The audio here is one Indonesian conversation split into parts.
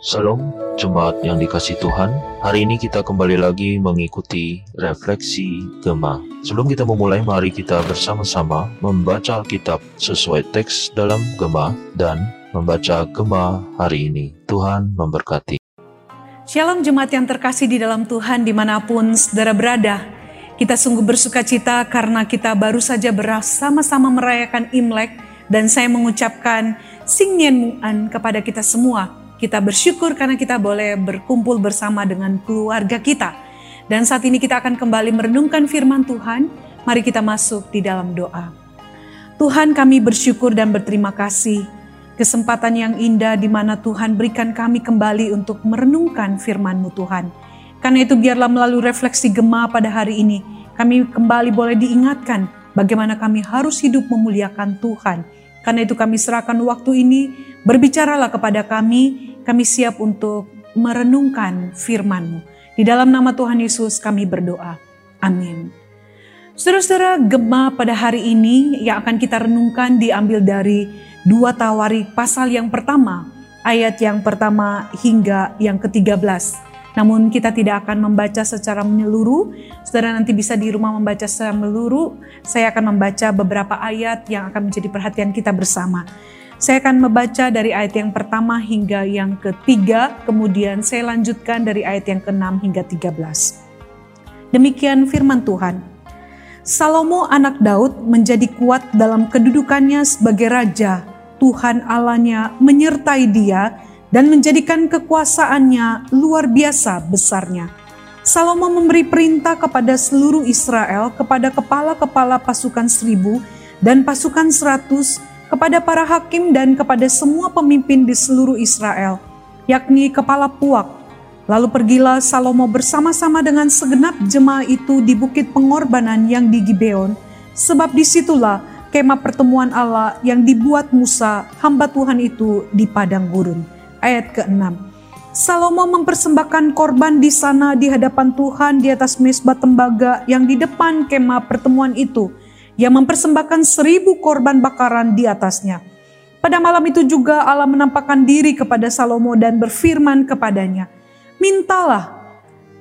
Salam jemaat yang dikasih Tuhan. Hari ini kita kembali lagi mengikuti refleksi Gema. Sebelum kita memulai, mari kita bersama-sama membaca Alkitab sesuai teks dalam Gema dan membaca Gema hari ini. Tuhan memberkati. Shalom jemaat yang terkasih di dalam Tuhan di mana pun saudara berada. Kita sungguh bersuka cita karena kita baru saja bersama-sama merayakan Imlek dan saya mengucapkan Singyen Mu'an kepada kita semua kita bersyukur karena kita boleh berkumpul bersama dengan keluarga kita. Dan saat ini kita akan kembali merenungkan firman Tuhan. Mari kita masuk di dalam doa. Tuhan kami bersyukur dan berterima kasih kesempatan yang indah di mana Tuhan berikan kami kembali untuk merenungkan firman-Mu Tuhan. Karena itu biarlah melalui refleksi gema pada hari ini, kami kembali boleh diingatkan bagaimana kami harus hidup memuliakan Tuhan. Karena itu kami serahkan waktu ini, berbicaralah kepada kami, kami siap untuk merenungkan firman-Mu. Di dalam nama Tuhan Yesus kami berdoa. Amin. Saudara-saudara, gema pada hari ini yang akan kita renungkan diambil dari dua tawari pasal yang pertama, ayat yang pertama hingga yang ke-13. Namun kita tidak akan membaca secara menyeluruh. Saudara nanti bisa di rumah membaca secara menyeluruh. Saya akan membaca beberapa ayat yang akan menjadi perhatian kita bersama. Saya akan membaca dari ayat yang pertama hingga yang ketiga, kemudian saya lanjutkan dari ayat yang keenam hingga 13. Demikian firman Tuhan. Salomo anak Daud menjadi kuat dalam kedudukannya sebagai raja. Tuhan Allahnya menyertai dia dan menjadikan kekuasaannya luar biasa besarnya. Salomo memberi perintah kepada seluruh Israel, kepada kepala-kepala pasukan seribu dan pasukan seratus, kepada para hakim dan kepada semua pemimpin di seluruh Israel, yakni kepala puak. Lalu pergilah Salomo bersama-sama dengan segenap jemaah itu di bukit pengorbanan yang di Gibeon, sebab di situlah kemah pertemuan Allah yang dibuat Musa, hamba Tuhan itu di padang gurun. Ayat ke-6. Salomo mempersembahkan korban di sana di hadapan Tuhan di atas mesbah tembaga yang di depan kemah pertemuan itu yang mempersembahkan seribu korban bakaran di atasnya. Pada malam itu juga Allah menampakkan diri kepada Salomo dan berfirman kepadanya, Mintalah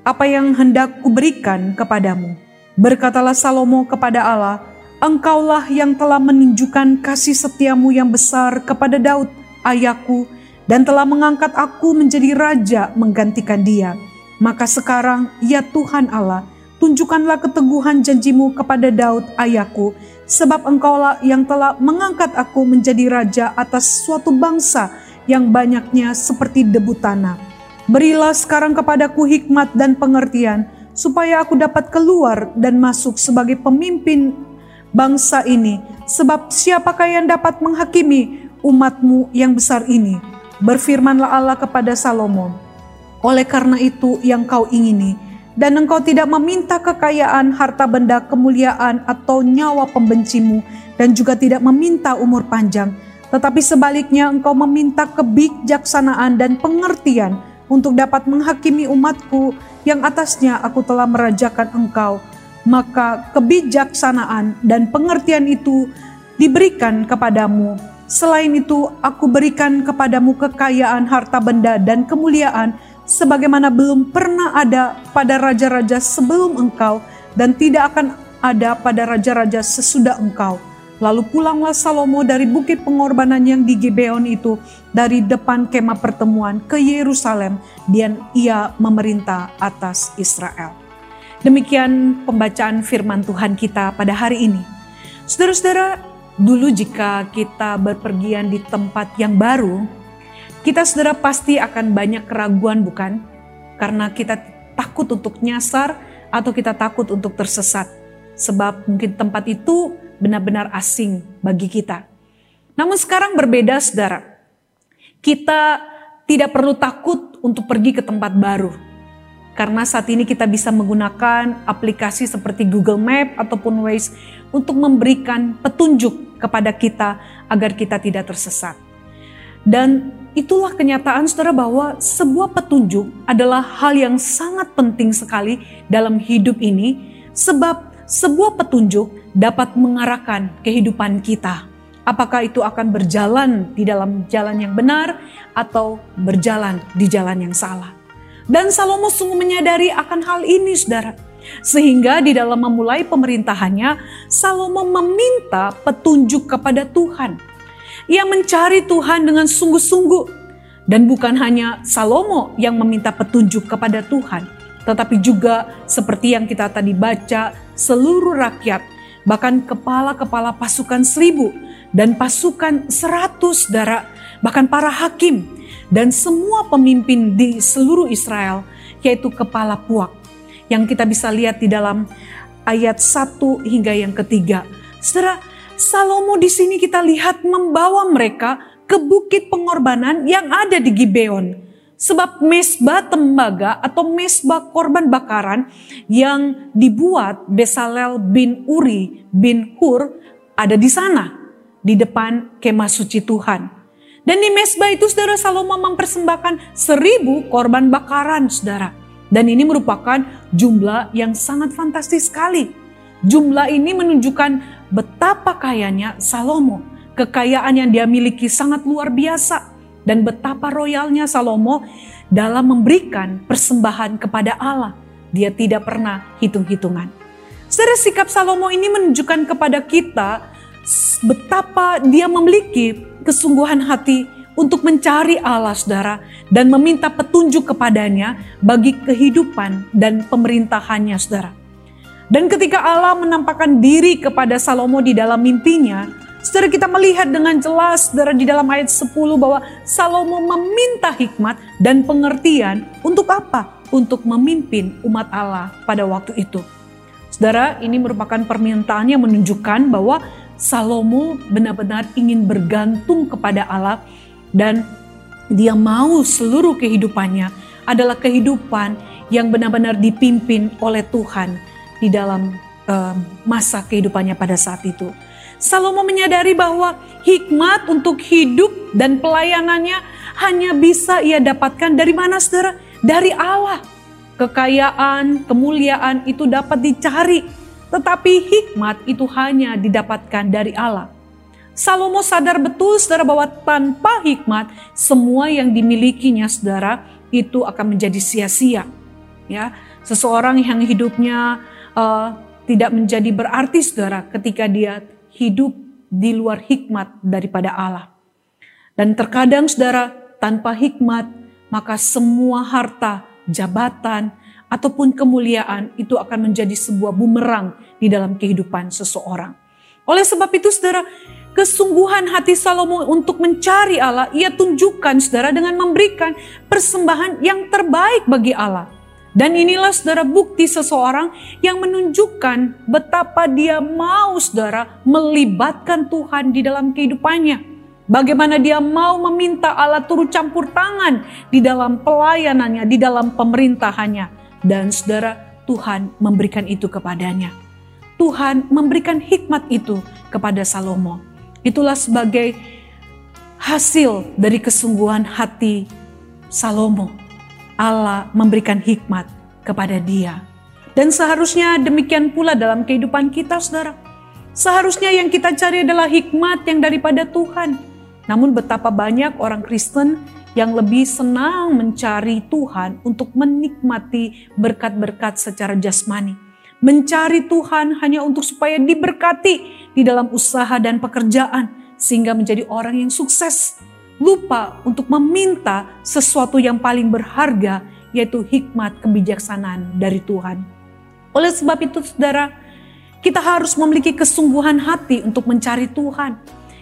apa yang hendak kuberikan kepadamu. Berkatalah Salomo kepada Allah, Engkaulah yang telah menunjukkan kasih setiamu yang besar kepada Daud, ayahku, dan telah mengangkat aku menjadi raja menggantikan dia. Maka sekarang, ya Tuhan Allah, tunjukkanlah keteguhan janjimu kepada Daud ayahku, sebab engkaulah yang telah mengangkat aku menjadi raja atas suatu bangsa yang banyaknya seperti debu tanah. Berilah sekarang kepadaku hikmat dan pengertian, supaya aku dapat keluar dan masuk sebagai pemimpin bangsa ini, sebab siapakah yang dapat menghakimi umatmu yang besar ini? Berfirmanlah Allah kepada Salomo, oleh karena itu yang kau ingini, dan engkau tidak meminta kekayaan, harta benda, kemuliaan, atau nyawa pembencimu, dan juga tidak meminta umur panjang, tetapi sebaliknya engkau meminta kebijaksanaan dan pengertian untuk dapat menghakimi umatku yang atasnya aku telah merajakan engkau. Maka kebijaksanaan dan pengertian itu diberikan kepadamu. Selain itu, aku berikan kepadamu kekayaan harta benda dan kemuliaan, sebagaimana belum pernah ada pada raja-raja sebelum engkau dan tidak akan ada pada raja-raja sesudah engkau. Lalu pulanglah Salomo dari bukit pengorbanan yang di Gibeon itu dari depan kemah pertemuan ke Yerusalem dan ia memerintah atas Israel. Demikian pembacaan firman Tuhan kita pada hari ini. Saudara-saudara, dulu jika kita berpergian di tempat yang baru, kita saudara pasti akan banyak keraguan bukan? Karena kita takut untuk nyasar atau kita takut untuk tersesat. Sebab mungkin tempat itu benar-benar asing bagi kita. Namun sekarang berbeda saudara. Kita tidak perlu takut untuk pergi ke tempat baru. Karena saat ini kita bisa menggunakan aplikasi seperti Google Map ataupun Waze untuk memberikan petunjuk kepada kita agar kita tidak tersesat. Dan itulah kenyataan saudara bahwa sebuah petunjuk adalah hal yang sangat penting sekali dalam hidup ini sebab sebuah petunjuk dapat mengarahkan kehidupan kita. apakah itu akan berjalan di dalam jalan yang benar atau berjalan di jalan yang salah. Dan Salomo sungguh menyadari akan hal ini, saudara. Sehingga di dalam memulai pemerintahannya, Salomo meminta petunjuk kepada Tuhan. Ia mencari Tuhan dengan sungguh-sungguh. Dan bukan hanya Salomo yang meminta petunjuk kepada Tuhan, tetapi juga seperti yang kita tadi baca, seluruh rakyat, bahkan kepala-kepala pasukan seribu dan pasukan seratus darah, bahkan para hakim dan semua pemimpin di seluruh Israel, yaitu kepala puak yang kita bisa lihat di dalam ayat 1 hingga yang ketiga. Saudara, Salomo di sini kita lihat membawa mereka ke bukit pengorbanan yang ada di Gibeon. Sebab mesbah tembaga atau mesbah korban bakaran yang dibuat Besalel bin Uri bin Hur ada di sana. Di depan kemah suci Tuhan. Dan di mesbah itu saudara Salomo mempersembahkan seribu korban bakaran saudara. Dan ini merupakan jumlah yang sangat fantastis sekali. Jumlah ini menunjukkan betapa kayanya Salomo. Kekayaan yang dia miliki sangat luar biasa. Dan betapa royalnya Salomo dalam memberikan persembahan kepada Allah. Dia tidak pernah hitung-hitungan. Saudara sikap Salomo ini menunjukkan kepada kita betapa dia memiliki kesungguhan hati untuk mencari Allah saudara dan meminta petunjuk kepadanya bagi kehidupan dan pemerintahannya saudara. Dan ketika Allah menampakkan diri kepada Salomo di dalam mimpinya, saudara kita melihat dengan jelas saudara di dalam ayat 10 bahwa Salomo meminta hikmat dan pengertian untuk apa? Untuk memimpin umat Allah pada waktu itu. Saudara, ini merupakan permintaan yang menunjukkan bahwa Salomo benar-benar ingin bergantung kepada Allah dan dia mau seluruh kehidupannya adalah kehidupan yang benar-benar dipimpin oleh Tuhan di dalam uh, masa kehidupannya pada saat itu. Salomo menyadari bahwa hikmat untuk hidup dan pelayanannya hanya bisa ia dapatkan dari mana saudara? Dari Allah. Kekayaan, kemuliaan itu dapat dicari, tetapi hikmat itu hanya didapatkan dari Allah. Salomo sadar betul saudara bahwa tanpa hikmat semua yang dimilikinya saudara itu akan menjadi sia-sia. Ya, seseorang yang hidupnya uh, tidak menjadi berarti saudara ketika dia hidup di luar hikmat daripada Allah. Dan terkadang saudara tanpa hikmat maka semua harta, jabatan, ataupun kemuliaan itu akan menjadi sebuah bumerang di dalam kehidupan seseorang. Oleh sebab itu saudara, kesungguhan hati Salomo untuk mencari Allah, ia tunjukkan saudara dengan memberikan persembahan yang terbaik bagi Allah. Dan inilah saudara bukti seseorang yang menunjukkan betapa dia mau saudara melibatkan Tuhan di dalam kehidupannya. Bagaimana dia mau meminta Allah turut campur tangan di dalam pelayanannya, di dalam pemerintahannya. Dan saudara Tuhan memberikan itu kepadanya. Tuhan memberikan hikmat itu kepada Salomo. Itulah sebagai hasil dari kesungguhan hati Salomo. Allah memberikan hikmat kepada dia. Dan seharusnya demikian pula dalam kehidupan kita saudara. Seharusnya yang kita cari adalah hikmat yang daripada Tuhan. Namun betapa banyak orang Kristen yang lebih senang mencari Tuhan untuk menikmati berkat-berkat secara jasmani. Mencari Tuhan hanya untuk supaya diberkati di dalam usaha dan pekerjaan sehingga menjadi orang yang sukses. Lupa untuk meminta sesuatu yang paling berharga yaitu hikmat kebijaksanaan dari Tuhan. Oleh sebab itu saudara, kita harus memiliki kesungguhan hati untuk mencari Tuhan.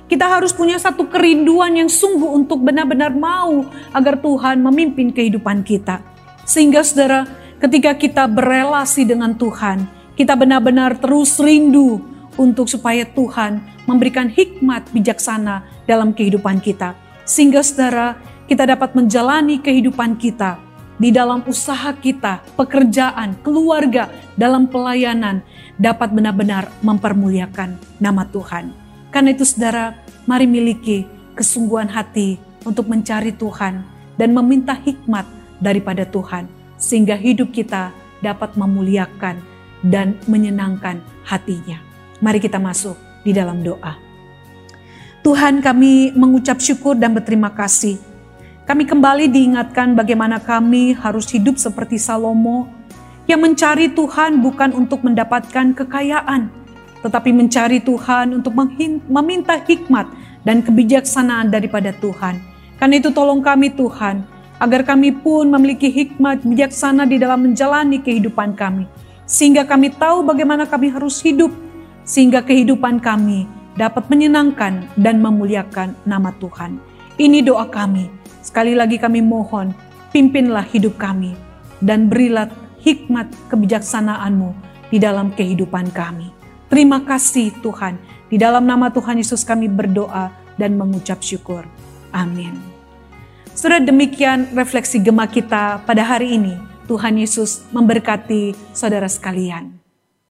Kita harus punya satu kerinduan yang sungguh untuk benar-benar mau agar Tuhan memimpin kehidupan kita. Sehingga saudara, ketika kita berelasi dengan Tuhan, kita benar-benar terus rindu untuk supaya Tuhan memberikan hikmat bijaksana dalam kehidupan kita. Sehingga saudara, kita dapat menjalani kehidupan kita di dalam usaha kita, pekerjaan, keluarga, dalam pelayanan dapat benar-benar mempermuliakan nama Tuhan. Karena itu saudara, mari miliki kesungguhan hati untuk mencari Tuhan dan meminta hikmat daripada Tuhan. Sehingga hidup kita dapat memuliakan dan menyenangkan hatinya. Mari kita masuk di dalam doa. Tuhan kami mengucap syukur dan berterima kasih. Kami kembali diingatkan bagaimana kami harus hidup seperti Salomo yang mencari Tuhan bukan untuk mendapatkan kekayaan, tetapi mencari Tuhan untuk meminta hikmat dan kebijaksanaan daripada Tuhan. Karena itu tolong kami Tuhan, agar kami pun memiliki hikmat bijaksana di dalam menjalani kehidupan kami. Sehingga kami tahu bagaimana kami harus hidup, sehingga kehidupan kami dapat menyenangkan dan memuliakan nama Tuhan. Ini doa kami. Sekali lagi kami mohon, pimpinlah hidup kami dan berilah hikmat kebijaksanaanmu di dalam kehidupan kami. Terima kasih Tuhan. Di dalam nama Tuhan Yesus kami berdoa dan mengucap syukur. Amin. Sudah demikian refleksi gema kita pada hari ini. Tuhan Yesus memberkati saudara sekalian.